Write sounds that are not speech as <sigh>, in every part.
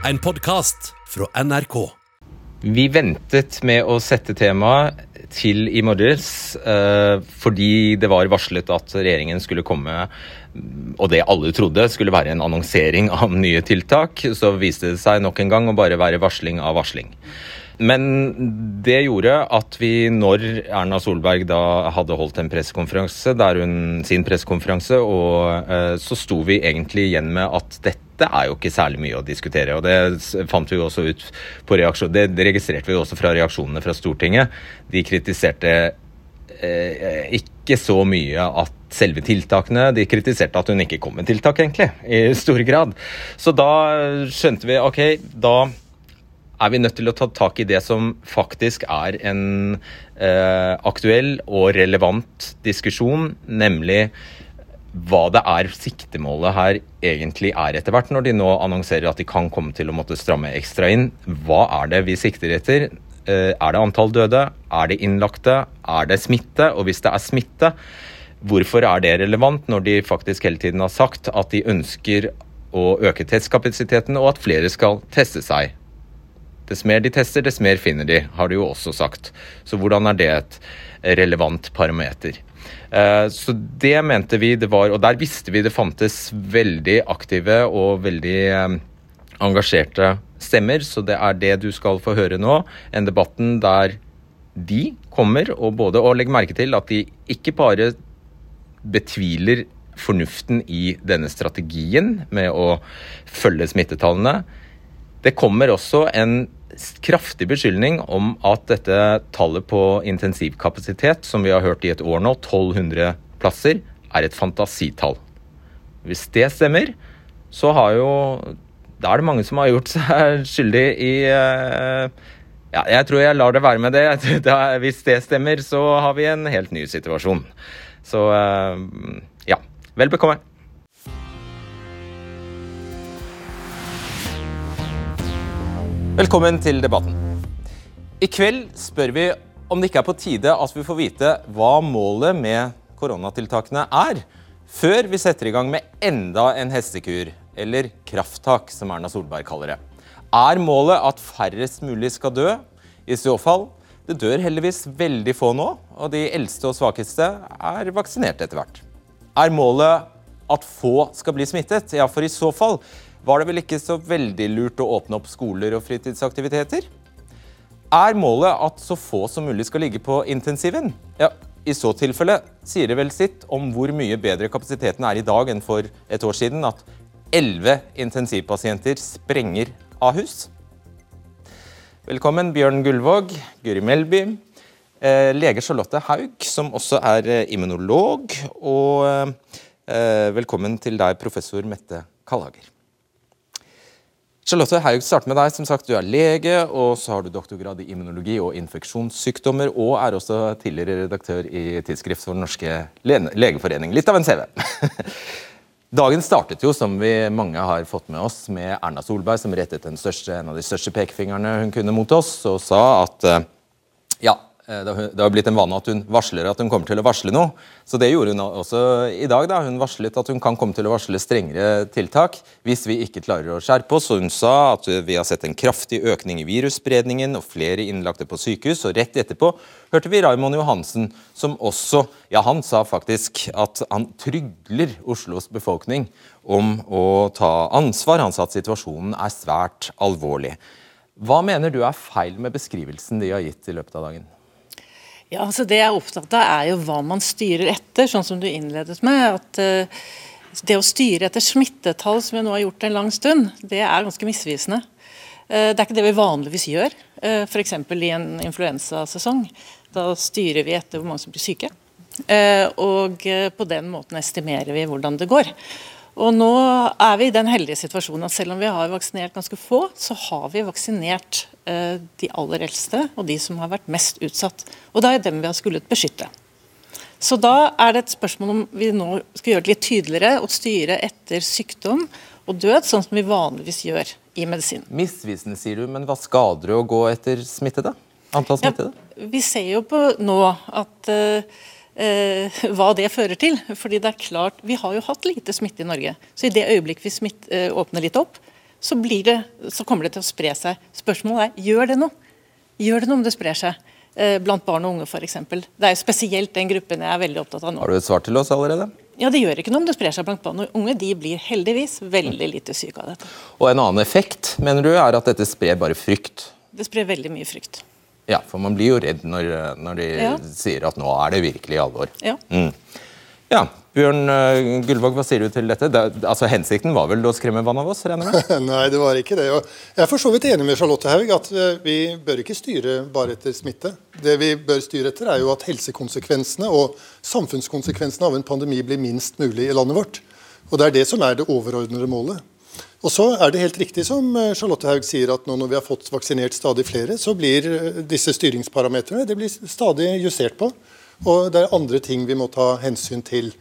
En podkast fra NRK. Vi ventet med å sette temaet til i morges eh, fordi det var varslet at regjeringen skulle komme og det alle trodde skulle være en annonsering av nye tiltak. Så viste det seg nok en gang å bare være varsling av varsling. Men det gjorde at vi, når Erna Solberg da hadde holdt en pressekonferanse, der hun sin pressekonferanse, og eh, så sto vi egentlig igjen med at dette er jo ikke særlig mye å diskutere. Og det fant vi jo også ut på reaksjon. Det registrerte vi også fra reaksjonene fra Stortinget. De kritiserte eh, ikke så mye at selve tiltakene. De kritiserte at hun ikke kom med tiltak, egentlig, i stor grad. Så da skjønte vi OK, da er vi nødt til å ta tak i det som faktisk er en eh, aktuell og relevant diskusjon, nemlig hva det er siktemålet her egentlig er etter hvert, når de nå annonserer at de kan komme til å måtte stramme ekstra inn. Hva er det vi sikter etter? Eh, er det antall døde? Er det innlagte? Er det smitte? Og hvis det er smitte, hvorfor er det relevant når de faktisk hele tiden har sagt at de ønsker å øke testkapasiteten, og at flere skal teste seg? Dess mer de tester, dess mer finner de, har de jo også sagt. Så hvordan er det et relevant parameter? Eh, så det mente vi det var, og der visste vi det fantes veldig aktive og veldig eh, engasjerte stemmer, så det er det du skal få høre nå. En debatten der de kommer, og både å legge merke til at de ikke bare betviler fornuften i denne strategien med å følge smittetallene. Det kommer også en kraftig beskyldning om at dette tallet på intensivkapasitet, som vi har hørt i et år nå, 1200 plasser, er et fantasitall. Hvis det stemmer, så har jo Da er det mange som har gjort <laughs> seg skyldig i uh, ja, jeg tror jeg lar det være med det. <laughs> Da, hvis det stemmer, så har vi en helt ny situasjon. Så uh, ja, vel bekomme. Velkommen til debatten. I kveld spør vi om det ikke er på tide at vi får vite hva målet med koronatiltakene er, før vi setter i gang med enda en hestekur, eller krafttak, som Erna Solberg kaller det. Er målet at færrest mulig skal dø? I så fall, det dør heldigvis veldig få nå, og de eldste og svakeste er vaksinert etter hvert. Er målet at få skal bli smittet? Ja, for i så fall var det vel ikke så veldig lurt å åpne opp skoler og fritidsaktiviteter? Er målet at så få som mulig skal ligge på intensiven? Ja, I så tilfelle sier det vel sitt om hvor mye bedre kapasiteten er i dag enn for et år siden at elleve intensivpasienter sprenger Ahus. Velkommen Bjørn Gullvåg, Guri Melby, eh, lege Charlotte Haug, som også er eh, immunolog, og eh, velkommen til deg, professor Mette Kallhager. Charlotte Haug starter med deg. Som sagt, Du er lege, og så har du doktorgrad i immunologi og infeksjonssykdommer, og er også tidligere redaktør i Tidsskrift for Den norske legeforening. Litt av en CV. <laughs> Dagen startet jo, som vi mange har fått med oss, med Erna Solberg, som rettet største, en av de største pekefingrene hun kunne mot oss, og sa at eh, ja, det har blitt en vane at hun varsler at hun kommer til å varsle noe. Så det gjorde hun også i dag. da. Hun varslet at hun kan komme til å varsle strengere tiltak hvis vi ikke klarer å skjerpe oss. Og hun sa at vi har sett en kraftig økning i virusspredningen og flere innlagte på sykehus. Og rett etterpå hørte vi Raymond Johansen som også Ja, han sa faktisk at han trygler Oslos befolkning om å ta ansvar. Han sa at situasjonen er svært alvorlig. Hva mener du er feil med beskrivelsen de har gitt i løpet av dagen? Ja, altså Det jeg er opptatt av, er jo hva man styrer etter, sånn som du innledet med. at uh, Det å styre etter smittetall, som vi nå har gjort en lang stund, det er ganske misvisende. Uh, det er ikke det vi vanligvis gjør, uh, f.eks. i en influensasesong. Da styrer vi etter hvor mange som blir syke. Og på den måten estimerer vi hvordan det går. Og Nå er vi i den heldige situasjonen at selv om vi har vaksinert ganske få, så har vi vaksinert eh, de aller eldste og de som har vært mest utsatt. Og det er dem vi har skullet beskytte. Så da er det et spørsmål om vi nå skal gjøre det litt tydeligere og styre etter sykdom og død, sånn som vi vanligvis gjør i medisin. Misvisende, sier du, men hva skader det å gå etter smittede? Antall smittede? Ja, vi ser jo på nå at eh, hva det fører til. Fordi det er klart, Vi har jo hatt lite smitte i Norge. Så i det øyeblikk vi smitt, eh, åpner litt opp, så, det, så, kommer det til å spre seg. Spørsmålet er gjør det noe. Gjør det noe om det sprer seg? Eh, blant barn og unge f.eks. Det er jo spesielt den gruppen jeg er veldig opptatt av nå. Har du et svar til oss allerede? Ja, Det gjør ikke noe om det sprer seg blant barn og unge. De blir heldigvis veldig lite syke av dette. Og En annen effekt mener du, er at dette sprer bare frykt? Det sprer veldig mye frykt. Ja, for man blir jo redd når, når de ja. sier at nå er det virkelig alvor. Ja. Mm. Ja, Bjørn uh, Gullvåg, hva sier du til dette? Det, altså, Hensikten var vel å skremme vann av oss? regner med? <laughs> Nei, det var ikke det. Og jeg er for så vidt enig med Charlotte Haug at uh, vi bør ikke styre bare etter smitte. Det vi bør styre etter, er jo at helsekonsekvensene og samfunnskonsekvensene av en pandemi blir minst mulig i landet vårt. Og Det er det som er det overordnede målet. Og så er det helt riktig som eh, Charlotte Haug sier, at nå når vi har fått vaksinert stadig flere, så blir disse styringsparametrene stadig justert på. Og det er andre ting vi må ta hensyn til.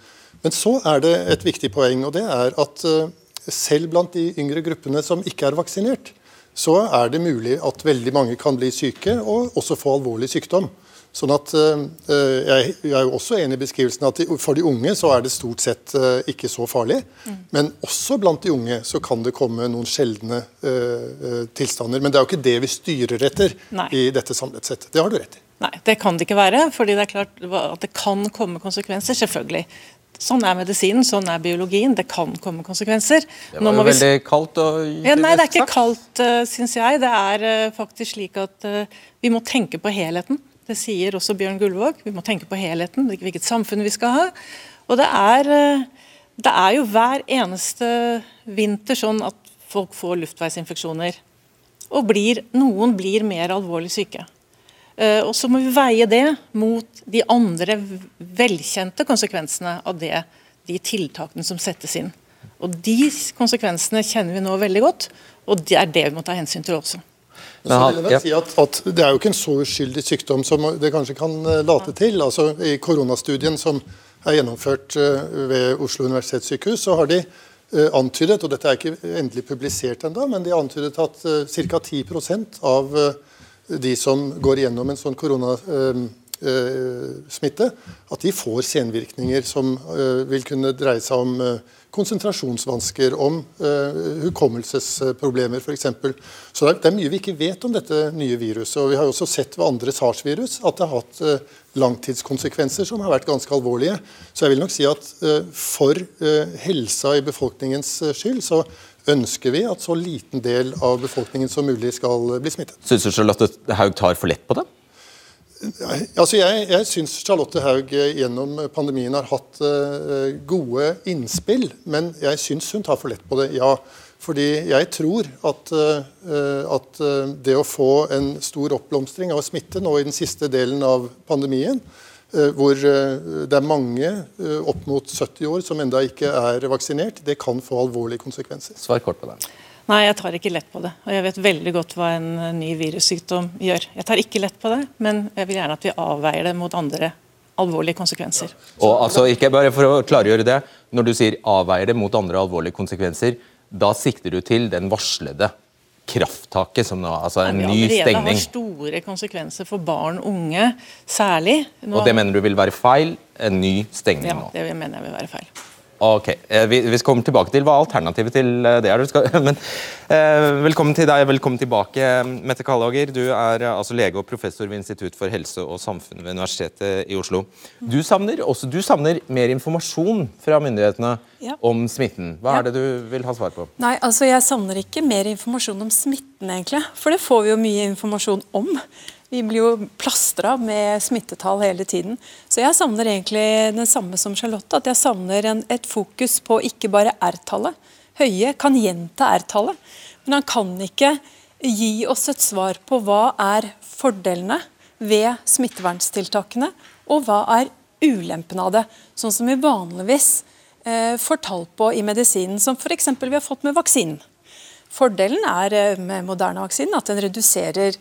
Men så er det et viktig poeng, og det er at eh, selv blant de yngre gruppene som ikke er vaksinert, så er det mulig at veldig mange kan bli syke og også få alvorlig sykdom. Sånn at uh, Jeg er jo også enig i beskrivelsen at for de unge så er det stort sett uh, ikke så farlig. Mm. Men også blant de unge så kan det komme noen sjeldne uh, tilstander. Men det er jo ikke det vi styrer etter Nei. i dette samlet sett. Det har du rett i. Nei, det kan det ikke være. fordi det er klart at det kan komme konsekvenser. Selvfølgelig. Sånn er medisinen, sånn er biologien. Det kan komme konsekvenser. Det var jo vi... veldig kaldt og ja, Nei, det er ikke kaldt, uh, eh, syns jeg. Det er uh, faktisk slik at uh, vi må tenke på helheten. Det sier også Bjørn Gullvåg. Vi må tenke på helheten, hvilket samfunn vi skal ha. Og det er, uh, det er jo hver eneste vinter sånn at folk får luftveisinfeksjoner. Og blir, noen blir mer alvorlig syke. Eh, og så må vi veie det mot de andre velkjente konsekvensene av det, de tiltakene som settes inn. Og De konsekvensene kjenner vi nå veldig godt, og det er det vi må ta hensyn til også. Så vil jeg si at, at Det er jo ikke en så uskyldig sykdom som det kanskje kan eh, late til. Altså I koronastudien som er gjennomført eh, ved Oslo universitetssykehus, så har de antydet, og dette er ikke endelig publisert ennå, men de har antydet at ca. 10% av de som går igjennom en sånn koronasmitte, at de får senvirkninger som eh, vil kunne dreie seg om eh, konsentrasjonsvansker, om hukommelsesproblemer f.eks. Så det er mye vi ikke vet om dette nye viruset. og Vi har også sett ved andre SARS-virus at det har hatt langtidskonsekvenser som har vært ganske alvorlige. Så jeg vil nok si at for helsa i befolkningens skyld så ønsker vi at så liten del av befolkningen som mulig skal bli smittet. Syns du Charlotte Haug tar for lett på det? Altså jeg, jeg syns Charlotte Haug gjennom pandemien har hatt uh, gode innspill, men jeg syns hun tar for lett på det, ja. Fordi jeg tror at, uh, at det å få en stor oppblomstring av smitte nå i den siste delen av pandemien, Eh, hvor eh, det er mange eh, opp mot 70 år som enda ikke er vaksinert. Det kan få alvorlige konsekvenser. Svar kort på det. Nei, jeg tar ikke lett på det. Og jeg vet veldig godt hva en ny virussykdom gjør. Jeg tar ikke lett på det, men jeg vil gjerne at vi avveier det mot andre alvorlige konsekvenser. Og altså, ikke bare for å klargjøre det, Når du sier avveier det mot andre alvorlige konsekvenser, da sikter du til den varslede krafttaket, som nå, altså en ny stengning. har store konsekvenser for barn og unge, særlig. Nå, og det mener du vil være feil? En ny stengning nå? Ja, det mener jeg vil være feil. Ok, eh, vi, vi, skal komme tilbake til hva alternativet til eh, det er. Skal, <laughs> men, eh, velkommen til deg, velkommen tilbake, Mette Kallager. Du er eh, altså lege og professor ved Institutt for helse og samfunn ved Universitetet i Oslo. Du savner, også, du savner mer informasjon fra myndighetene ja. om smitten. Hva er det du vil ha svar på? Nei, altså Jeg savner ikke mer informasjon om smitten, egentlig. For det får vi jo mye informasjon om. Vi blir jo plastra med smittetall hele tiden. Så jeg savner egentlig den samme som Charlotte. At jeg savner en, et fokus på ikke bare R-tallet. Høie kan gjenta R-tallet, men han kan ikke gi oss et svar på hva er fordelene ved smittevernstiltakene, og hva er ulempene av det. Sånn som vi vanligvis eh, får tall på i medisinen, som f.eks. vi har fått med vaksinen. Fordelen er eh, med moderne vaksinen at den reduserer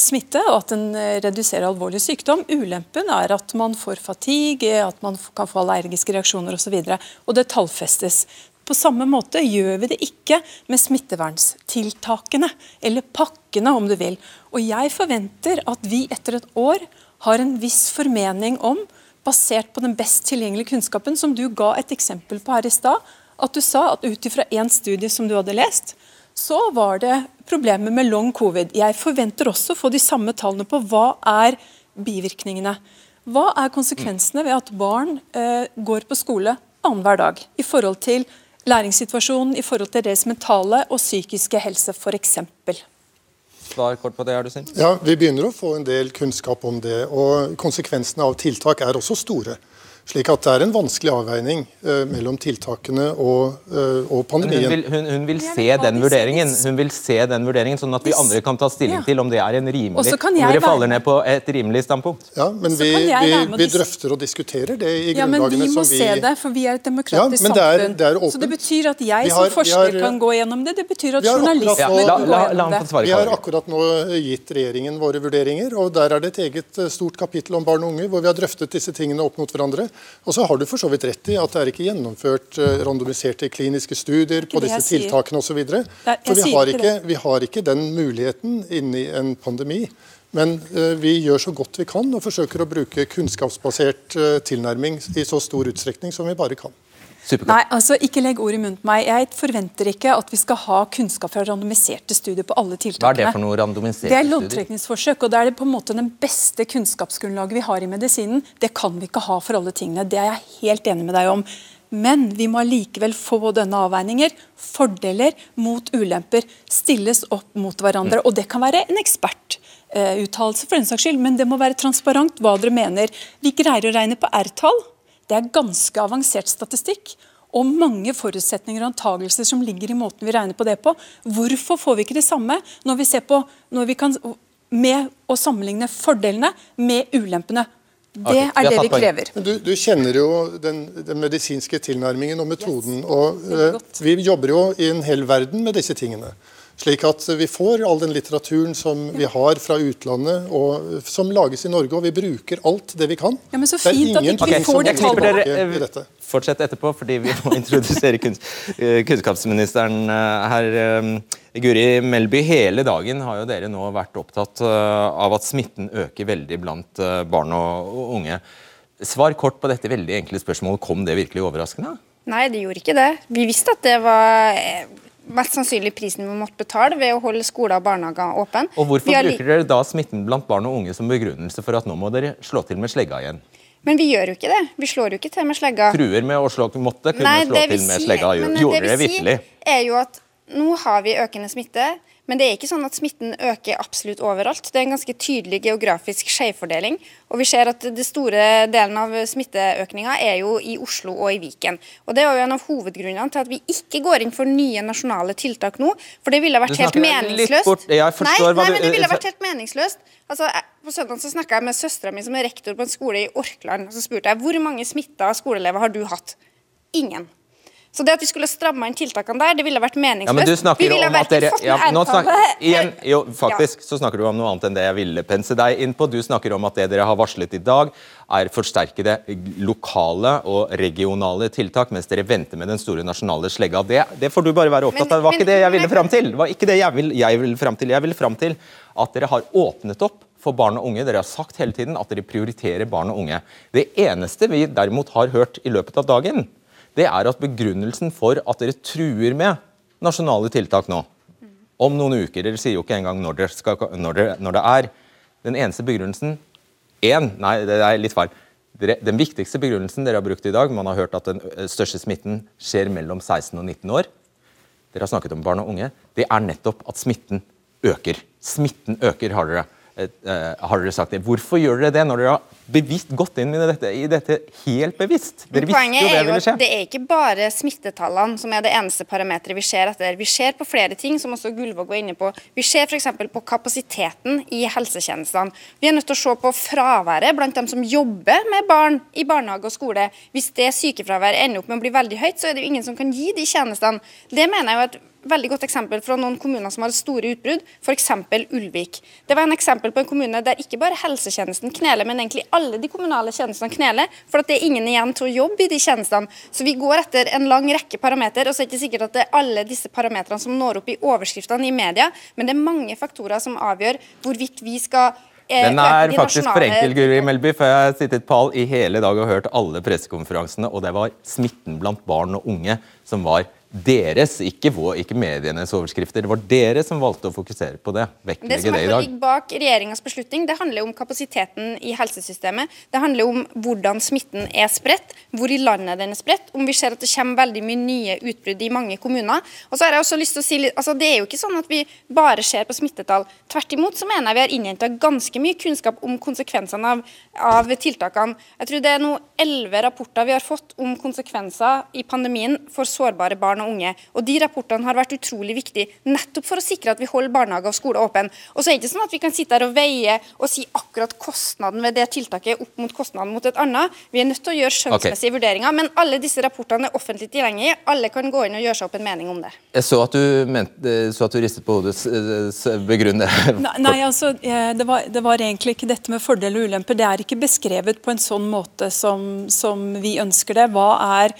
smitte, og at den eh, reduserer alvorlig sykdom. Ulempen er at man får fatigue, at man kan få allergiske reaksjoner osv. Og, så og det tallfestes. På samme måte gjør vi det ikke med smittevernstiltakene, eller pakkene om du vil. Og jeg forventer at vi etter et år har en viss formening om, basert på den best tilgjengelige kunnskapen, som du ga et eksempel på her i stad, at du sa at ut ifra én studie som du hadde lest, så var det problemer med long covid. Jeg forventer også å få de samme tallene på hva er bivirkningene. Hva er konsekvensene ved at barn eh, går på skole annenhver dag i forhold til læringssituasjonen, i forhold til deres mentale og psykiske helse f.eks.? Svar kort på det, er du snill. Ja, Vi begynner å få en del kunnskap om det. og Konsekvensene av tiltak er også store. Slik at det er en vanskelig avveining uh, mellom tiltakene og, uh, og pandemien. Hun vil, hun, hun vil se den vurderingen, hun vil se den vurderingen, sånn at vi andre kan ta stilling ja. til om det er en rimelig Om dere faller ned på et rimelig standpunkt. Ja, men vi, vi, vi, drøfter og diskuterer det i ja, grunnlagene som vi Ja, men vi må se det, for vi er et demokratisk ja, det er, det er samfunn. så det betyr at jeg har, som forsker har, kan gå gjennom det. Det betyr at journalister ja, kan gå gjennom det. Vi har akkurat nå gitt regjeringen våre vurderinger, og der er det et eget eh, stort kapittel om barn og unge, hvor vi har drøftet disse tingene opp mot hverandre. Og så har du for så vidt rett i at det er ikke gjennomført uh, randomiserte kliniske studier på disse tiltakene osv. For vi har, ikke, vi har ikke den muligheten inni en pandemi. Men uh, vi gjør så godt vi kan og forsøker å bruke kunnskapsbasert uh, tilnærming i så stor utstrekning som vi bare kan. Nei, altså ikke legg ord i munnen på meg. Jeg forventer ikke at vi skal ha kunnskap fra randomiserte studier på alle tiltakene. Hva er det for noe randomiserte studier? Det er loddtrekningsforsøk, og det er på en måte den beste kunnskapsgrunnlaget vi har i medisinen. Det kan vi ikke ha for alle tingene. Det er jeg helt enig med deg om. Men vi må allikevel få denne avveininger. Fordeler mot ulemper stilles opp mot hverandre. Mm. Og det kan være en ekspertuttalelse, for den saks skyld, men det må være transparent hva dere mener. Vi greier å regne på R-tall. Det er ganske avansert statistikk og mange forutsetninger og antagelser som ligger i måten vi regner på det på. Hvorfor får vi ikke det samme når vi ser på når vi kan, med å sammenligne fordelene med ulempene? Det okay, er det vi krever. Du, du kjenner jo den, den, medisinske tilnærmingen og metoden. Yes. og uh, Vi jobber jo i en hel verden med disse tingene. Slik at vi får all den litteraturen som vi har fra utlandet, og som lages i Norge. Og vi bruker alt det vi kan. Ja, men så fint at vi okay, får det tallet. Fortsett etterpå, fordi vi må <laughs> introdusere eh, kunnskapsministeren eh, her. Eh, Guri Melby, hele dagen har jo dere nå vært opptatt av at smitten øker veldig blant barn og unge. Svar kort på dette veldig enkle spørsmålet. Kom det virkelig overraskende? Nei, det gjorde ikke det. Vi visste at det var mest sannsynlig prisen vi måtte betale ved å holde skoler og barnehager åpne. Og Hvorfor bruker dere da smitten blant barn og unge som begrunnelse for at nå må dere slå til med slegga igjen? Men vi gjør jo ikke det. Vi slår jo ikke til med slegga. Truer med å slå, måtte kunne Nei, slå til med slegga. Gjorde dere vitterlig? Det vi sier, er jo at nå har vi økende smitte. Men det er ikke sånn at smitten øker absolutt overalt. Det er en ganske tydelig geografisk skjevfordeling. Og vi ser at det store delen av smitteøkninga er jo i Oslo og i Viken. Og Det er jo en av hovedgrunnene til at vi ikke går inn for nye nasjonale tiltak nå. For det ville vært helt meningsløst. Nei, nei, men det ville vært helt meningsløst. Altså, på søndag så snakka jeg med søstera mi som er rektor på en skole i Orkland. og Så spurte jeg hvor mange smitta skoleelever har du hatt. Ingen. Så det at vi skulle stramme inn tiltakene der, det ville vært meningsløst. Ja, du snakker om at dere, ja, snakker, <laughs> igjen, jo, faktisk ja. så snakker du om noe annet enn det jeg ville pense deg inn på. Du snakker om at det dere har varslet i dag, er forsterkede lokale og regionale tiltak, mens dere venter med den store nasjonale slegga. Det, det får du bare være opptatt av. Det var ikke det jeg ville fram til. Det var ikke det jeg vil, jeg vil fram til. Jeg vil fram til at dere har åpnet opp for barn og unge. Dere har sagt hele tiden at dere prioriterer barn og unge. Det eneste vi derimot har hørt i løpet av dagen, det er at begrunnelsen for at dere truer med nasjonale tiltak nå, om noen uker Dere sier jo ikke engang når, skal, når, det, når det, er. Den eneste begrunnelsen én, nei, det er litt feil. Den viktigste begrunnelsen dere har brukt i dag, man har hørt at den største smitten skjer mellom 16 og 19 år. Dere har snakket om barn og unge. Det er nettopp at smitten øker. Smitten øker, har dere har dere sagt det. Hvorfor gjør dere det når dere har bevisst gått inn i dette, i dette helt bevisst? Dere Poenget jo det er skje. det er ikke bare smittetallene som er det eneste parameteret vi ser etter. Vi ser på flere ting, som også Gullvåg var inne på. Vi ser f.eks. på kapasiteten i helsetjenestene. Vi er nødt til å se på fraværet blant dem som jobber med barn i barnehage og skole. Hvis det sykefraværet ender opp med å bli veldig høyt, så er det jo ingen som kan gi de tjenestene. Det mener jeg jo at veldig godt eksempel fra noen kommuner som har store utbrudd, f.eks. Ulvik. Det var en eksempel på en kommune der ikke bare helsetjenesten kneler, men egentlig alle de kommunale tjenestene kneler, for at det er ingen igjen til å jobbe i de tjenestene. Så vi går etter en lang rekke parametere, og så er det ikke sikkert at det er alle disse parametrene som når opp i overskriftene i media, men det er mange faktorer som avgjør hvorvidt vi skal eh, den er faktisk for enkel, Guri Melby, for jeg har sittet pall i hele dag og hørt alle pressekonferansene, og det var smitten blant barn og unge som var deres, ikke, vår, ikke medienes overskrifter. Det var dere som valgte å fokusere på det. Det som det i dag. ligger bak regjeringas beslutning, det handler om kapasiteten i helsesystemet. Det handler om hvordan smitten er spredt, hvor i landet den er spredt, om vi ser at det kommer veldig mye nye utbrudd i mange kommuner. Og så har jeg også lyst til å si litt, altså Det er jo ikke sånn at vi bare ser på smittetall. Tvert imot så mener jeg vi har innhenta ganske mye kunnskap om konsekvensene av, av tiltakene. Jeg tror det er nå elleve rapporter vi har fått om konsekvenser i pandemien for sårbare barn og unge. Og De rapportene har vært utrolig viktige nettopp for å sikre at vi holder barnehager og skoler åpen. Og så er det ikke sånn at vi kan sitte her og veie og si akkurat kostnaden ved det tiltaket opp mot kostnaden mot et annet. Vi er nødt til å gjøre skjønnsmessige vurderinger, men alle disse rapportene er offentlig tilgjengelige. Alle kan gå inn og gjøre seg opp en mening om det. Jeg så at du, mente, så at du ristet på hodet. Begrunn det. <laughs> Nei, nei, altså, eh, det var, det var egentlig ikke dette med fordeler og ulemper. Det er ikke beskrevet på en sånn måte som, som vi ønsker det. Hva er,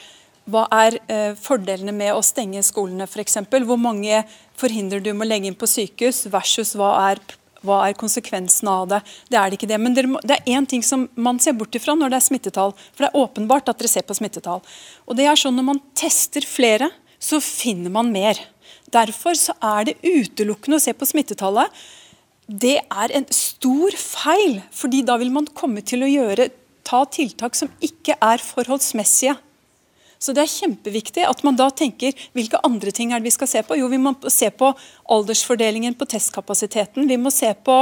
hva er eh, fordelene med å stenge skolene f.eks.? Hvor mange forhindrer du med å legge inn på sykehus, versus hva er hva er konsekvensen av det? Det er det ikke det. Men det er én ting som man ser bort ifra når det er smittetall. For det er åpenbart at dere ser på smittetall. Og det er sånn når man tester flere, så finner man mer. Derfor så er det utelukkende å se på smittetallet. Det er en stor feil, fordi da vil man komme til å gjøre, ta tiltak som ikke er forholdsmessige. Så det er kjempeviktig at man da tenker hvilke andre ting er det vi skal se på. Jo, vi må se på aldersfordelingen på testkapasiteten. Vi må se på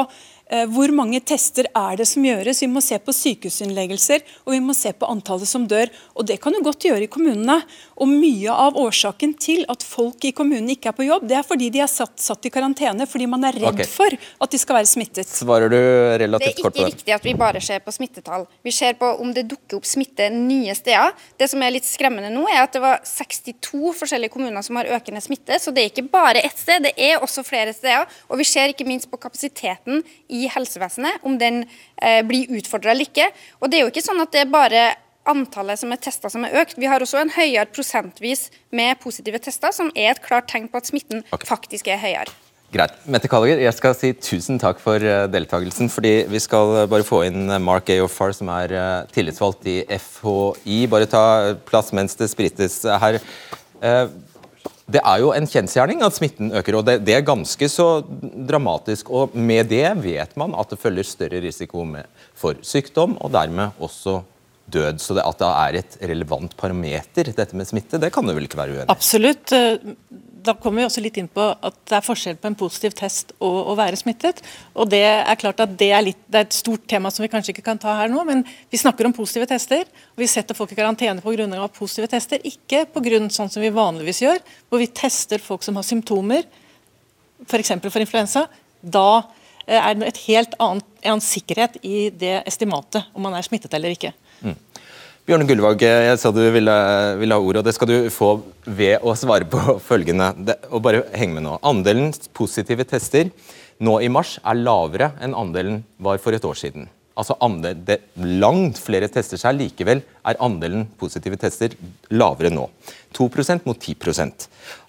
hvor mange tester er det som gjøres. Vi må se på sykehusinnleggelser og vi må se på antallet som dør. Og Det kan du godt gjøre i kommunene. Og Mye av årsaken til at folk i kommunene ikke er på jobb, det er fordi de er satt, satt i karantene fordi man er redd okay. for at de skal være smittet. Svarer du relativt kort på det? Det er ikke riktig at vi bare ser på smittetall. Vi ser på om det dukker opp smitte nye steder. Det som er litt skremmende nå, er at det var 62 forskjellige kommuner som har økende smitte. Så det er ikke bare ett sted, det er også flere steder. Og vi ser ikke minst på kapasiteten i helsevesenet, om den eh, blir utfordra eller ikke. Og det er jo ikke sånn at det er bare antallet som er testa som er økt. Vi har også en høyere prosentvis med positive tester, som er et klart tegn på at smitten okay. faktisk er høyere. Greit. Mette Kalliger, jeg skal si tusen takk for eh, deltakelsen. fordi Vi skal eh, bare få inn eh, Mark Aofar, som er tillitsvalgt i FHI. Bare ta plass mens det sprites her. Det er jo en kjensgjerning at smitten øker, og det, det er ganske så dramatisk. og Med det vet man at det følger større risiko for sykdom, og dermed også død. Så det at det er et relevant parameter, dette med smitte, det kan du vel ikke være uenig i? Absolutt. Da kommer vi også litt inn på at det er forskjell på en positiv test og å være smittet. Og Det er klart at det er, litt, det er et stort tema som vi kanskje ikke kan ta her nå, men vi snakker om positive tester. og Vi setter folk i karantene pga. positive tester, ikke pga. sånn som vi vanligvis gjør, hvor vi tester folk som har symptomer, f.eks. For, for influensa. Da eh, er det et helt annet, en annen sikkerhet i det estimatet, om man er smittet eller ikke. Bjørne Gullvåg, jeg sa du ville, ville ha ordet, og det skal du få ved å svare på <laughs> følgende. Det, og bare heng med nå. Andelen positive tester nå i mars er lavere enn andelen var for et år siden. Altså andel, det, Langt flere tester seg, likevel er andelen positive tester lavere nå. 2% mot 10%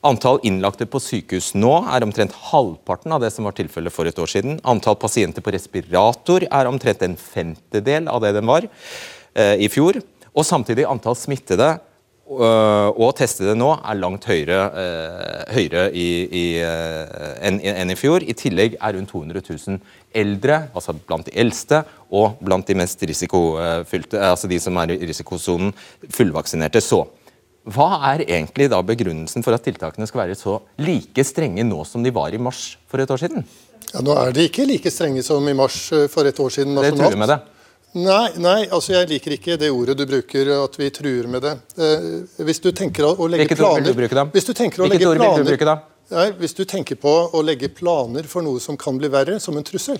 Antall innlagte på sykehus nå er omtrent halvparten av det som var tilfellet for et år siden. Antall pasienter på respirator er omtrent en femtedel av det den var eh, i fjor. Og samtidig antall smittede øh, og testede nå er langt høyere, øh, høyere øh, enn enn i fjor. I tillegg er rundt 200 000 eldre, altså blant de eldste og blant de mest risikofylte, altså de som er i risikosonen, fullvaksinerte. Så hva er egentlig da begrunnelsen for at tiltakene skal være så like strenge nå som de var i mars for et år siden? Ja, Nå er de ikke like strenge som i mars for et år siden Det tror truer med det. Nei, nei, altså jeg liker ikke det ordet du bruker, at vi truer med det. Eh, hvis du tenker å, å legge Hvilket ord planer vil du bruke da? Hvis du tenker å Hvilket legge ord vil du bruke da? Nei, hvis du tenker på å legge planer for noe som kan bli verre, som en trussel.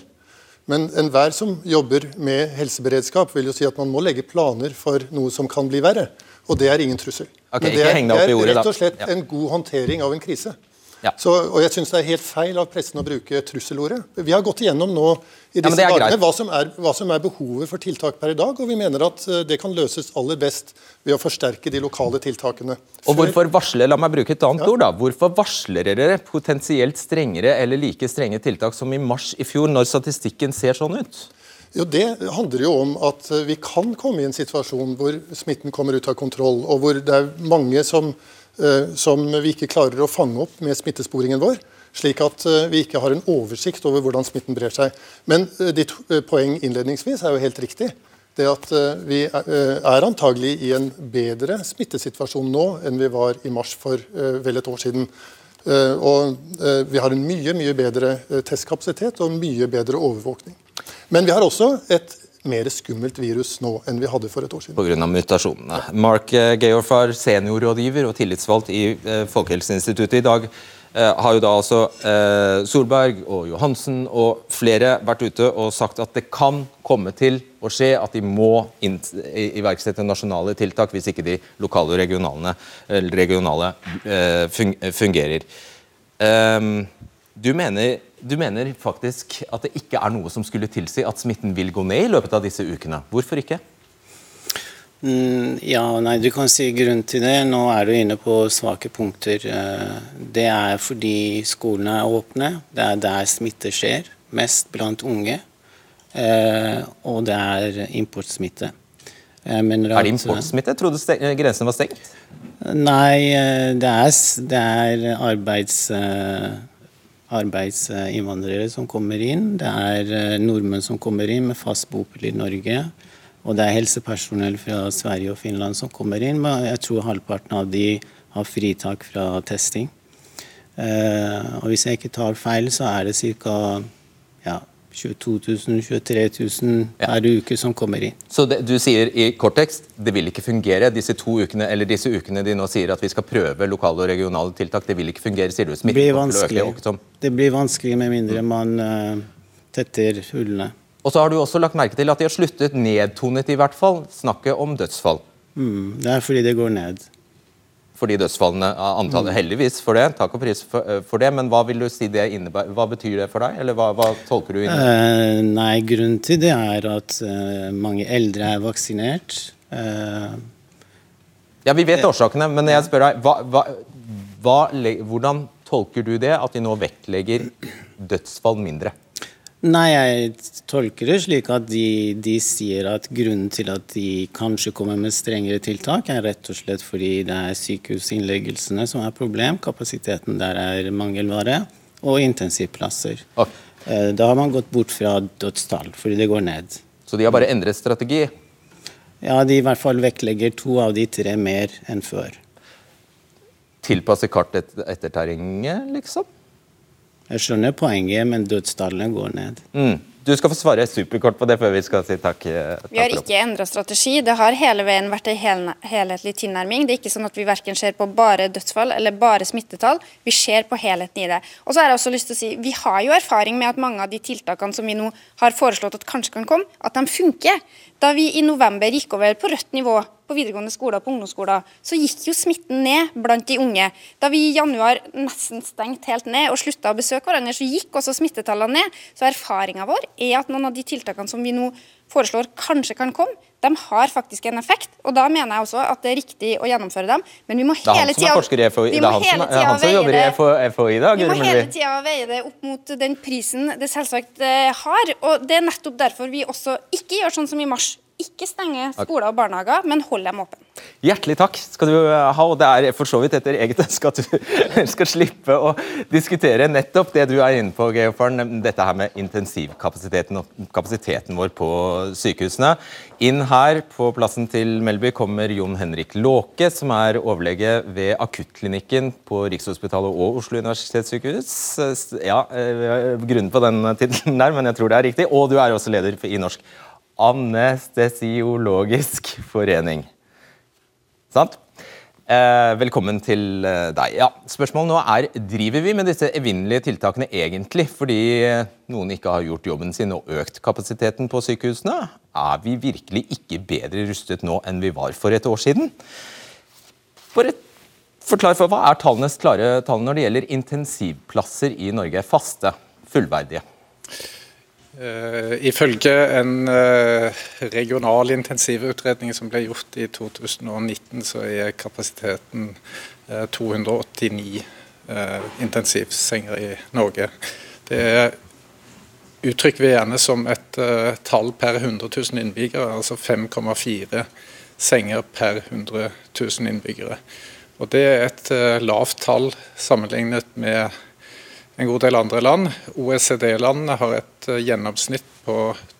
Men enhver som jobber med helseberedskap, vil jo si at man må legge planer for noe som kan bli verre. Og det er ingen trussel. Okay, Men det er, det er rett og slett en god håndtering av en krise. Ja. Så, og jeg syns det er helt feil av pressen å bruke trusselordet. Vi har gått igjennom nå i disse er dagene hva som, er, hva som er behovet for tiltak per i dag, og vi mener at eh, det kan løses aller best ved å forsterke de lokale tiltakene. Og hvorfor varsler, La meg bruke et annet ord. da. Hvorfor varsler dere potensielt strengere eller like strenge tiltak som i mars i fjor, når statistikken ser sånn ut? Jo, Det handler jo om at eh, vi kan komme i en situasjon hvor smitten kommer ut av kontroll, og hvor det er mange som som vi ikke klarer å fange opp med smittesporingen vår. Slik at vi ikke har en oversikt over hvordan smitten brer seg. Men ditt poeng innledningsvis er jo helt riktig. Det at Vi er antagelig i en bedre smittesituasjon nå enn vi var i mars for vel et år siden. Og Vi har en mye mye bedre testkapasitet og mye bedre overvåkning. Men vi har også et mer skummelt virus nå enn vi hadde for et år siden. Pga. mutasjonene. Mark eh, Georfar, seniorrådgiver og tillitsvalgt i eh, Folkehelseinstituttet i dag, eh, har jo da altså Solberg og Johansen og flere vært ute og sagt at det kan komme til å skje at de må iverksette nasjonale tiltak hvis ikke de lokale og regionale, regionale fungerer. Ehm, du mener du mener faktisk at det ikke er noe som skulle tilsi at smitten vil gå ned i løpet av disse ukene. Hvorfor ikke? Mm, ja, nei, du kan si grunnen til det. Nå er du inne på svake punkter. Eh, det er fordi skolene er åpne. Det er der smitte skjer, mest blant unge. Eh, og det er importsmitte. er det importsmitte? Trodde grensen var stengt? Nei, eh, det er, det er arbeids arbeidsinnvandrere som kommer inn. Det er eh, nordmenn som kommer inn med fast bopel i Norge. Og det er helsepersonell fra Sverige og Finland som kommer inn. Men jeg tror halvparten av de har fritak fra testing. Eh, og hvis jeg ikke tar feil, så er det ca. Ja, 22 000, 23 000 per uke som kommer inn. Så det, du sier i kort tekst det vil ikke fungere disse to ukene eller disse ukene de nå sier at vi skal prøve lokale og regionale tiltak, det vil ikke fungere, sier du? Det blir vanskelig. Det blir vanskelig med mindre man uh, tetter hullene. Og så har du også lagt merke til at de har sluttet nedtonet i hvert fall snakket om dødsfall. Mm, det er fordi det går ned for de dødsfallene. Antallet, mm. Heldigvis for det, takk og pris for, eh, for, det. Men hva vil du si det innebærer? Hva betyr det for deg, eller hva, hva tolker du inn uh, nei, grunnen til det er at uh, mange eldre er vaksinert. Uh, ja, vi vet årsakene, men jeg spør deg, hva, hva, hva, hvordan tolker du det, at de nå vektlegger dødsfall mindre? Nei, jeg tolker det slik at de, de, sier at grunnen til at de kanskje kommer med strengere tiltak, er rett og slett fordi det er sykehusinnleggelsene som er problem. Kapasiteten der er mangelvare. Og intensivplasser. Okay. Da har man gått bort fra dødstall, fordi det går ned. Så de har bare endret strategi? Ja, de i hvert fall vektlegger to av de tre mer enn før. Tilpasse kartet etter terrenget, liksom? Jeg skjønner poenget, men dødstallene går ned. Mm. Du skal få svare superkort på det før vi skal si takk. Eh, takk vi har ikke endra strategi. Det har hele veien vært en hel, helhetlig tilnærming. Det er ikke sånn at vi verken ser på bare dødsfall eller bare smittetall. Vi ser på helheten i det. Og så har jeg også lyst til å si, Vi har jo erfaring med at mange av de tiltakene som vi nå har foreslått at kanskje kan komme, at de funker. Da vi i november gikk over på rødt nivå på videregående skoler og på ungdomsskoler, så gikk jo smitten ned blant de unge. Da vi i januar nesten stengte helt ned og slutta å besøke hverandre, så gikk også smittetallene ned. Så erfaringa vår er at noen av de tiltakene som vi nå foreslår kanskje kan komme, de har faktisk en effekt. og Da mener jeg også at det er riktig å gjennomføre dem. Men vi må hele tida veie det opp mot den prisen det selvsagt eh, har. og Det er nettopp derfor vi også ikke gjør sånn som i mars ikke stenge skoler og barnehager, men holde dem åpne. Hjertelig takk skal du ha. og Det er for så vidt etter eget ønske at du <laughs> skal slippe å diskutere nettopp det du er inne på, Geofaren, dette her med intensivkapasiteten og kapasiteten vår på sykehusene. Inn her på plassen til Melby kommer Jon Henrik Låke, som er overlege ved akuttklinikken på Rikshospitalet og Oslo universitetssykehus. Ja, eh, grunnen på den tittelen der, men jeg tror det er riktig. Og du er også leder i Norsk Anestesiologisk forening. Sant? Eh, velkommen til eh, deg. Ja, Spørsmålet nå er driver vi med disse evinnelige tiltakene egentlig fordi noen ikke har gjort jobben sin og økt kapasiteten på sykehusene? Er vi virkelig ikke bedre rustet nå enn vi var for et år siden? Et Forklar for Hva er tallenes klare tall når det gjelder intensivplasser i Norge? Faste, fullverdige? Uh, ifølge en uh, regional intensivutredning som ble gjort i 2019, så er kapasiteten uh, 289 intensivsenger i Norge. Det er uttrykker vi gjerne som et tall per 100 000 innbyggere, altså 5,4 senger per 100 000 innbyggere. Og Det er et lavt tall sammenlignet med en god del andre land. OECD-landene har et uh, gjennomsnitt på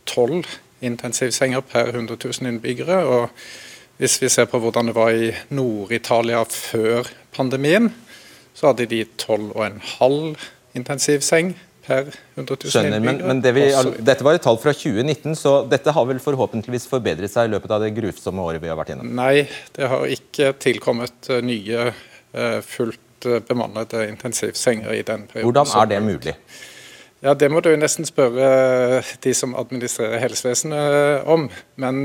tolv intensivsenger per 100 000 innbyggere. og Hvis vi ser på hvordan det var i Nord-Italia før pandemien, så hadde de 12,5 intensivseng per 100 000 Skjønner, men, men det vi, Dette var et tall fra 2019, så dette har vel forhåpentligvis forbedret seg i løpet av det grusomme året vi har vært gjennom? Nei, det har ikke tilkommet eh, nye eh, fullt eh, bemannede intensivsenger i den perioden. Hvordan er det mulig? Ja, Det må du nesten spørre de som administrerer helsevesenet om. Men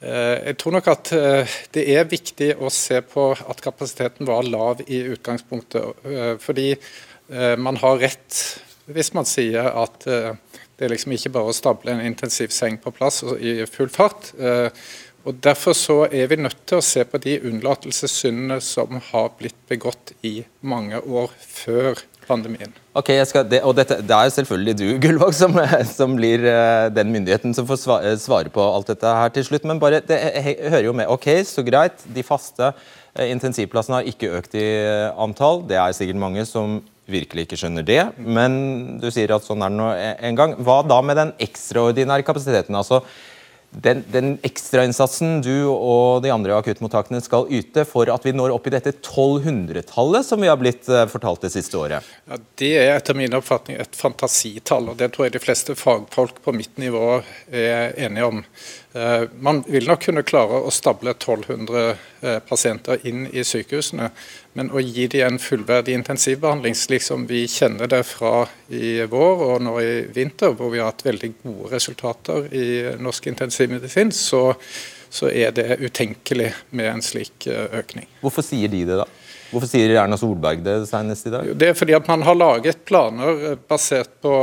jeg tror nok at det er viktig å se på at kapasiteten var lav i utgangspunktet. Fordi man har rett hvis man sier at det er liksom ikke bare å stable en intensivseng på plass i full fart. Og Derfor så er vi nødt til å se på de unnlatelsessyndene som har blitt begått i mange år før pandemien. Ok, det, og dette, det er selvfølgelig du Gullvåg, som, som, blir uh, den myndigheten som får svare, svare, på alt dette her til slutt. Men bare, det hører jo med. Ok, så greit. De faste intensivplassene har ikke økt i antall. Det er sikkert mange som virkelig ikke skjønner det, men du sier at sånn er det nå en gang. Hva da med den ekstraordinære kapasiteten? altså den, den ekstrainnsatsen du og de andre akuttmottakene skal yte for at vi når opp i dette 1200-tallet som vi har blitt eh, fortalt det siste året? Ja, det er etter min oppfatning et fantasitall, og det tror jeg de fleste fagfolk på mitt nivå er enige om. Eh, man vil nok kunne klare å stable 1200 eh, pasienter inn i sykehusene, men å gi dem en fullverdig intensivbehandling, slik som vi kjenner det fra i vår og nå i vinter, hvor vi har hatt veldig gode resultater i norsk intensivmedisin, så, så er det utenkelig med en slik eh, økning. Hvorfor sier de det, da? Hvorfor sier Erna Solberg det senest i dag? Det er fordi at man har laget planer eh, basert på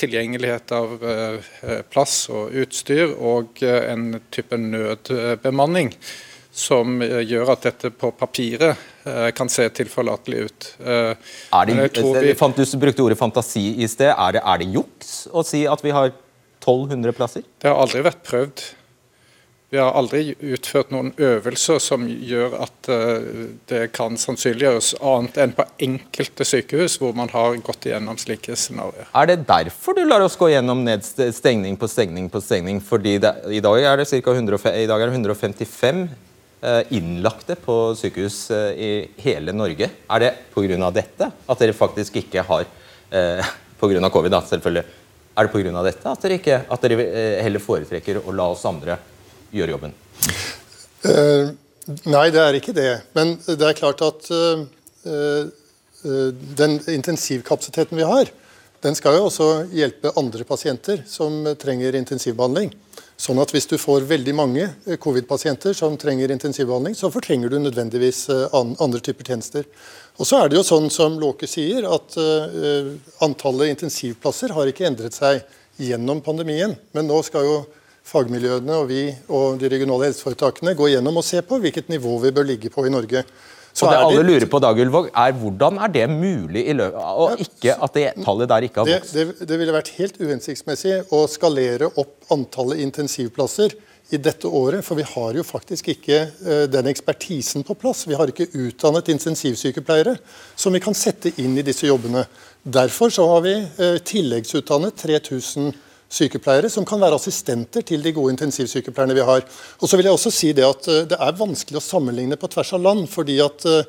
tilgjengelighet av eh, plass og utstyr og eh, en type nødbemanning som gjør at dette på papiret kan se tilforlatelig ut. Er det, vi... Du brukte ordet fantasi i sted. Er det, er det juks å si at vi har 1200 plasser? Det har aldri vært prøvd. Vi har aldri utført noen øvelser som gjør at eh, det kan sannsynliggjøres, annet enn på enkelte sykehus hvor man har gått igjennom slike scenarioer. Er det derfor du lar oss gå gjennom stengning på stengning på stengning? Fordi det, i, dag er det ca. 155 eh, innlagte på sykehus eh, i hele Norge. Er det pga. dette at dere faktisk ikke har <laughs> Pga. covid, da, selvfølgelig. Er det pga. dette at dere, ikke, at dere heller foretrekker å la oss andre gjøre jobben? Uh, nei, det er ikke det. Men det er klart at uh, den intensivkapasiteten vi har, den skal jo også hjelpe andre pasienter som trenger intensivbehandling. Sånn at hvis du får veldig mange covid-pasienter som trenger intensivbehandling, så fortrenger du nødvendigvis andre typer tjenester. Og så er det jo sånn som Låke sier, at antallet intensivplasser har ikke endret seg gjennom pandemien. Men nå skal jo fagmiljøene og vi og de regionale helseforetakene gå gjennom og se på hvilket nivå vi bør ligge på i Norge. Så og det alle lurer på, Dag Ulvåg, er Hvordan er det mulig i løpet og ikke at det tallet der ikke har vokst? Det, det, det ville vært helt uhensiktsmessig å skalere opp antallet intensivplasser i dette året, for vi har jo faktisk ikke uh, den ekspertisen på plass. Vi har ikke utdannet intensivsykepleiere som vi kan sette inn i disse jobbene. Derfor så har vi uh, tilleggsutdannet 3000 sykepleiere som kan være assistenter til de gode intensivsykepleierne vi har. Og så vil jeg også si Det at eh, det er vanskelig å sammenligne på tvers av land. fordi at uh,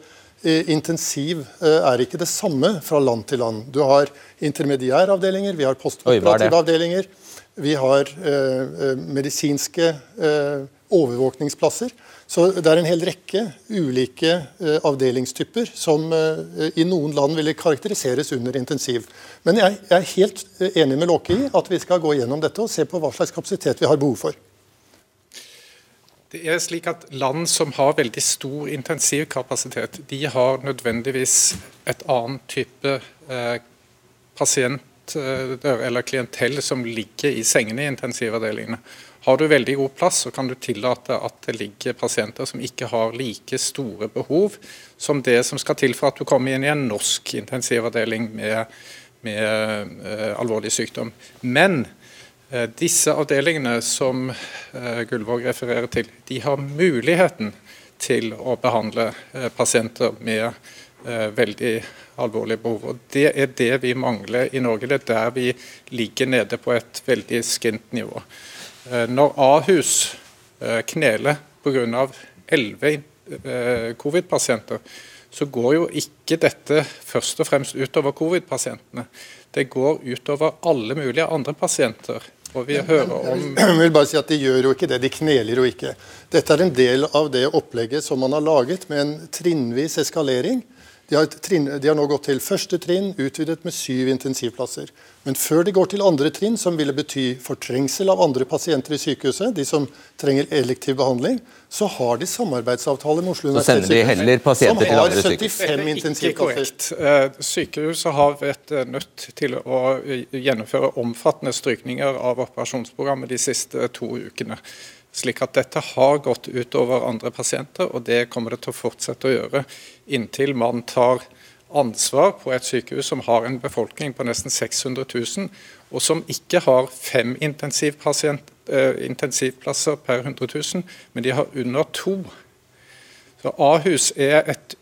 intensiv uh, er ikke det samme fra land til land. Du har intermediæravdelinger, vi har postoperative avdelinger, vi har medisinske overvåkningsplasser. Så Det er en hel rekke ulike uh, avdelingstyper som uh, i noen land ville karakteriseres under intensiv. Men jeg, jeg er helt uh, enig med Låke i at vi skal gå gjennom dette og se på hva slags kapasitet vi har behov for. Det er slik at Land som har veldig stor intensivkapasitet, de har nødvendigvis et annet type pasient eller klientell som ligger i sengene i intensivavdelingene. Har du veldig god plass, så kan du tillate at det ligger pasienter som ikke har like store behov som det som skal til for at du kommer inn i en norsk intensivavdeling med, med uh, alvorlig sykdom. Men uh, disse avdelingene som uh, Gullvåg refererer til, de har muligheten til å behandle eh, pasienter med veldig alvorlige behov. Og Det er det vi mangler i Norge. Det er der vi ligger nede på et veldig skint nivå. Eh, når Ahus eh, kneler pga. 11 eh, covid-pasienter, så går jo ikke dette først og fremst utover covid-pasientene. Det går utover alle mulige andre pasienter. Og vi hører om Jeg vil bare si at De gjør jo ikke det, de kneler jo ikke. Dette er en del av det opplegget som man har laget med en trinnvis eskalering. De har, trinn, de har, nå gått til første trinn, utvidet med syv intensivplasser. Men før de går til andre trinn, som ville bety fortrengsel av andre pasienter i sykehuset, de som trenger elektiv behandling, så har de samarbeidsavtale med Oslo universitetssykehus som har 75 intensivplasser. Eh, sykehuset har vært eh, nødt til å gjennomføre omfattende strykninger av operasjonsprogrammet de siste to ukene. Slik at dette har gått utover andre pasienter, og det kommer det til å fortsette å gjøre inntil man tar ansvar på et sykehus som har en befolkning på nesten 600 000, og som ikke har fem eh, intensivplasser per 100 000, men de har under to. Så Ahus er et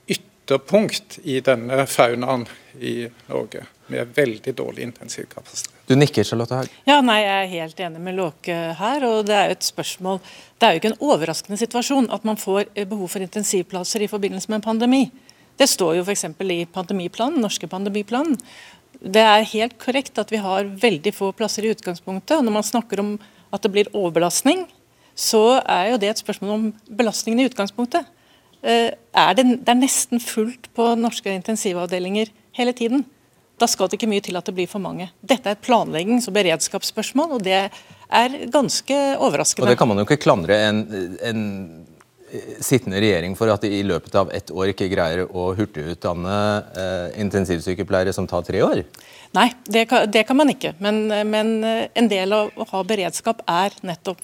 ytterpunkt i denne faunaen i Norge, med veldig dårlig intensivkapasitet. Du nikker, Charlotte Haug. Ja, nei, Jeg er helt enig med Låke her. og Det er jo et spørsmål, det er jo ikke en overraskende situasjon at man får eh, behov for intensivplasser i forbindelse med en pandemi. Det står jo f.eks. i pandemiplanen, norske pandemiplanen. Det er helt korrekt at vi har veldig få plasser i utgangspunktet. og Når man snakker om at det blir overbelastning, så er jo det et spørsmål om belastningen i utgangspunktet. Eh, er det, det er nesten fullt på norske intensivavdelinger hele tiden da skal det ikke mye til at det blir for mange. Dette er et planleggings- og beredskapsspørsmål, og det er ganske overraskende. Og Det kan man jo ikke klandre en, en sittende regjering for at de i løpet av ett år ikke greier å hurtigutdanne eh, intensivsykepleiere som tar tre år? Nei, det kan, det kan man ikke. Men, men, en del av å ha beredskap er nettopp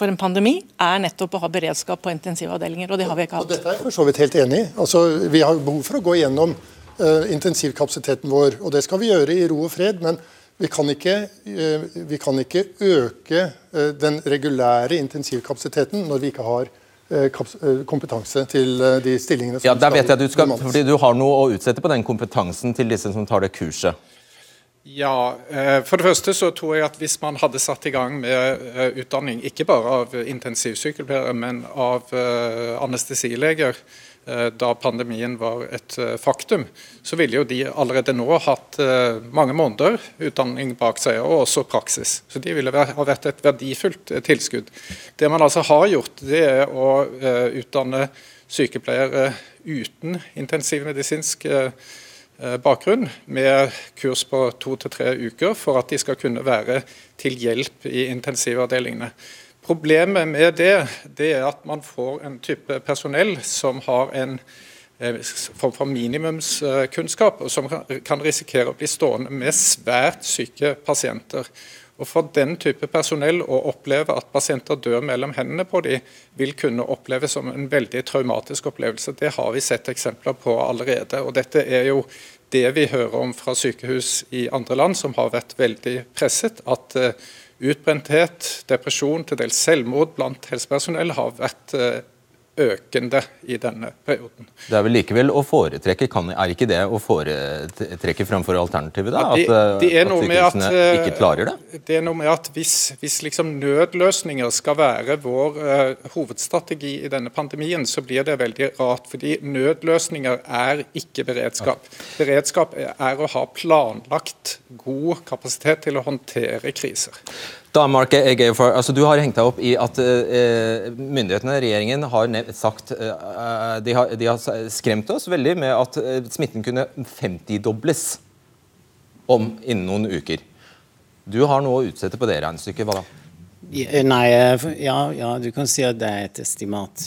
for en pandemi er nettopp å ha beredskap på intensivavdelinger, og det har vi ikke hatt. Og dette er jeg for så vidt helt enig i. Altså, vi har behov for å gå gjennom uh, intensivkapasiteten vår. og Det skal vi gjøre i ro og fred. men vi kan ikke, uh, vi kan ikke øke uh, den regulære intensivkapasiteten når vi ikke har kompetanse til de stillingene som ja, der vet jeg du skal, fordi Du har noe å utsette på den kompetansen til disse som tar det kurset? Ja, For det første så tror jeg at hvis man hadde satt i gang med utdanning, ikke bare av intensivsykepleiere, men av anestesileger, Eh, da pandemien var et eh, faktum, så ville jo de allerede nå hatt eh, mange måneder utdanning bak seg, og også praksis. Så de ville ha vært et verdifullt tilskudd. Det man altså har gjort, det er å utdanne sykepleiere uten intensivmedisinsk bakgrunn, med kurs på to til tre uker, for at de skal kunne være til hjelp i intensivavdelingene. Problemet med det, det er at man får en type personell som har en eh, form for minimumskunnskap, og som kan risikere å bli stående med svært syke pasienter. Og For den type personell å oppleve at pasienter dør mellom hendene på dem, vil kunne oppleves som en veldig traumatisk opplevelse. Det har vi sett eksempler på allerede. og Dette er jo det vi hører om fra sykehus i andre land som har vært veldig presset. at eh, Utbrenthet, depresjon, til dels selvmord blant helsepersonell har vært eh, økende i denne perioden. Det er vel likevel å foretrekke, kan, er ikke det å foretrekke framfor alternativet? da? Ja, det, det at sykehusene at, ikke klarer det? Det er noe med at hvis, hvis liksom nødløsninger skal være vår uh, hovedstrategi i denne pandemien, så blir det veldig rart. Fordi nødløsninger er ikke beredskap. Beredskap er å ha planlagt god kapasitet til å håndtere kriser. Danmark, for, altså du har hengt deg opp i at uh, myndighetene, regjeringen, har sagt uh, de, har, de, har, skremt oss veldig med at uh, smitten kunne 50-dobles om innen noen uker. Du har noe å utsette på det regnestykket. Hva da? Nei, ja, ja, du kan si at det er et estimat.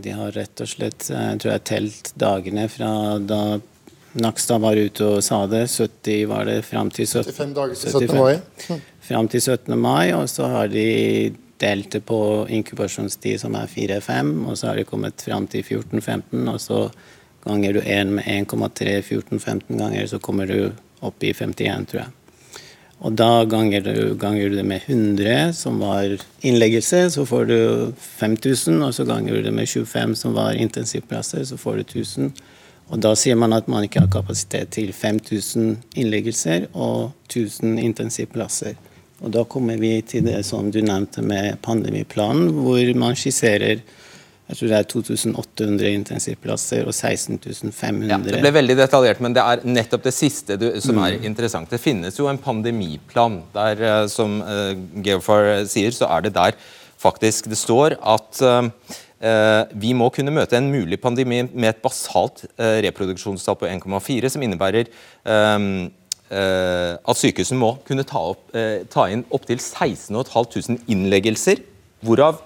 De har rett og slett jeg tror jeg telt dagene fra da Nakstad var ute og sa det. 70 var det fram til 75 dager til 17. mai. Fram til 17. mai, og så har de delt det på inkubasjonstid som er 4-5, og så har de kommet fram til 14-15, og så ganger du 1 med 1,3 14-15 ganger, så kommer du opp i 51, tror jeg. Og da ganger du, ganger du det med 100, som var innleggelse, så får du 5000. Og så ganger du det med 25, som var intensivplasser, så får du 1000. Og da sier man at man ikke har kapasitet til 5000 innleggelser og 1000 intensivplasser. Og da kommer vi til det som du nevnte med pandemiplanen, hvor man skisserer jeg tror det er 2800 intensivplasser og 16500 ja, Det ble veldig detaljert, men det er nettopp det siste du, som er mm. interessant. Det finnes jo en pandemiplan. der, eh, Som uh, Geofar sier, så er det der faktisk det står at uh, vi må kunne møte en mulig pandemi med et basalt reproduksjonstall på 1,4, som innebærer um, at sykehusene må kunne ta, opp, ta inn opptil 16 500 innleggelser, hvorav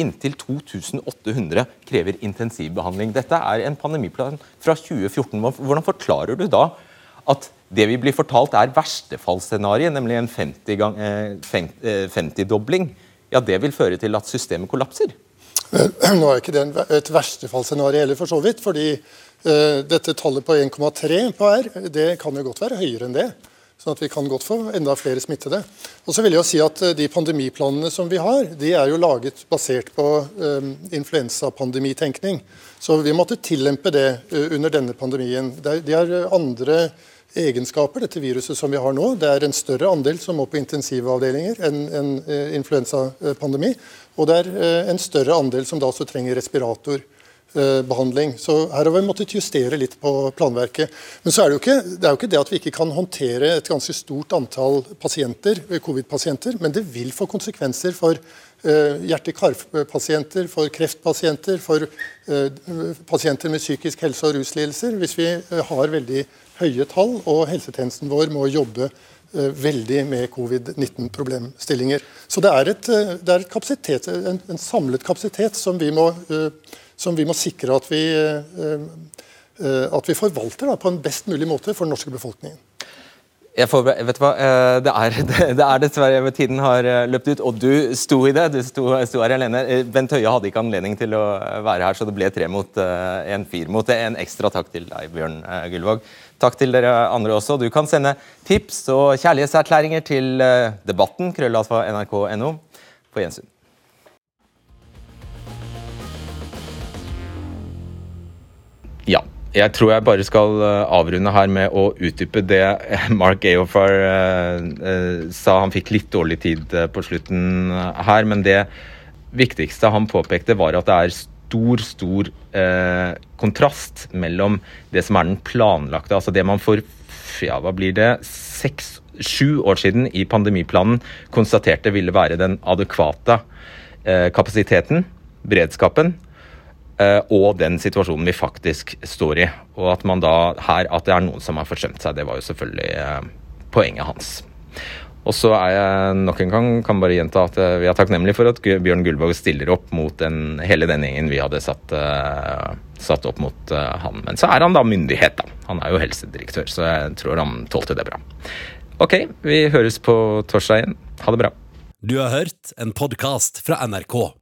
Inntil 2800 krever intensivbehandling. Dette er en pandemiplan fra 2014. Hvordan forklarer du da at det vi blir fortalt er verstefallsscenarioet, nemlig en 50-dobling, eh, eh, ja, det vil føre til at systemet kollapser? <clears throat> Nå er ikke det et verstefallsscenario heller, for så vidt. fordi dette tallet på 1,3 på R det kan jo godt være høyere enn det sånn at vi kan godt få enda flere smittede. Og så vil jeg jo si at eh, De pandemiplanene som vi har, de er jo laget basert på um, influensapandemitenkning. Så vi måtte tillempe det under denne pandemien. De har andre egenskaper, dette viruset som vi har nå. Det er en større andel som må på intensivavdelinger enn en influensapandemi. Og det er en større andel som da også trenger respirator. Eh, behandling. Så her har vi måttet justere litt på planverket. Men så er det, jo ikke, det er jo ikke det at vi ikke kan håndtere et ganske stort antall pasienter, eh, covid-pasienter, men det vil få konsekvenser for uh, hjerte-karpasienter, for kreftpasienter, for pasienter med psykisk helse- og ruslidelser, hvis vi har veldig høye tall og helsetjenesten vår må jobbe veldig med covid-19-problemstillinger. Så det er, et, det er en, en, samlet kapasitet som vi må som vi må sikre at vi, eh, eh, at vi forvalter da, på en best mulig måte for den norske befolkningen. Får, vet du hva, eh, det er, <laughs> det er, dessverre Tiden har løpt ut, og du sto i det. Du sto, sto her alene. Bent Høie hadde ikke anledning til å være her, så det ble tre mot en fire mot det. En ekstra takk til deg, Bjørn Gullvåg. Takk til dere andre også. Du kan sende tips og kjærlighetserklæringer til debatten krøllalfa.nrk.no. På gjensyn. Jeg tror jeg bare skal eh, avrunde her med å utdype det <laughs> Mark Aofar uh, uh, sa. Han fikk litt dårlig tid på slutten her, men det viktigste han påpekte, var at det er stor, stor eh, kontrast mellom det som er den planlagte, altså det man for ja, hva blir det, seks, sju år siden i pandemiplanen konstaterte ville være den adekvate kapasiteten, beredskapen, Eh, og den situasjonen vi faktisk står i. Og at man da her, at det er noen som har forsømt seg, det var jo selvfølgelig eh, poenget hans. Og så er jeg nok en gang kan bare gjenta at eh, vi er takknemlige for at Bjørn Gullvåg stiller opp mot den, hele den gjengen vi hadde satt, uh, satt opp mot uh, han. Men så er han da myndighet, da. Han er jo helsedirektør, så jeg tror han tålte det bra. Ok, vi høres på torsdag igjen. Ha det bra. Du har hørt en podkast fra NRK.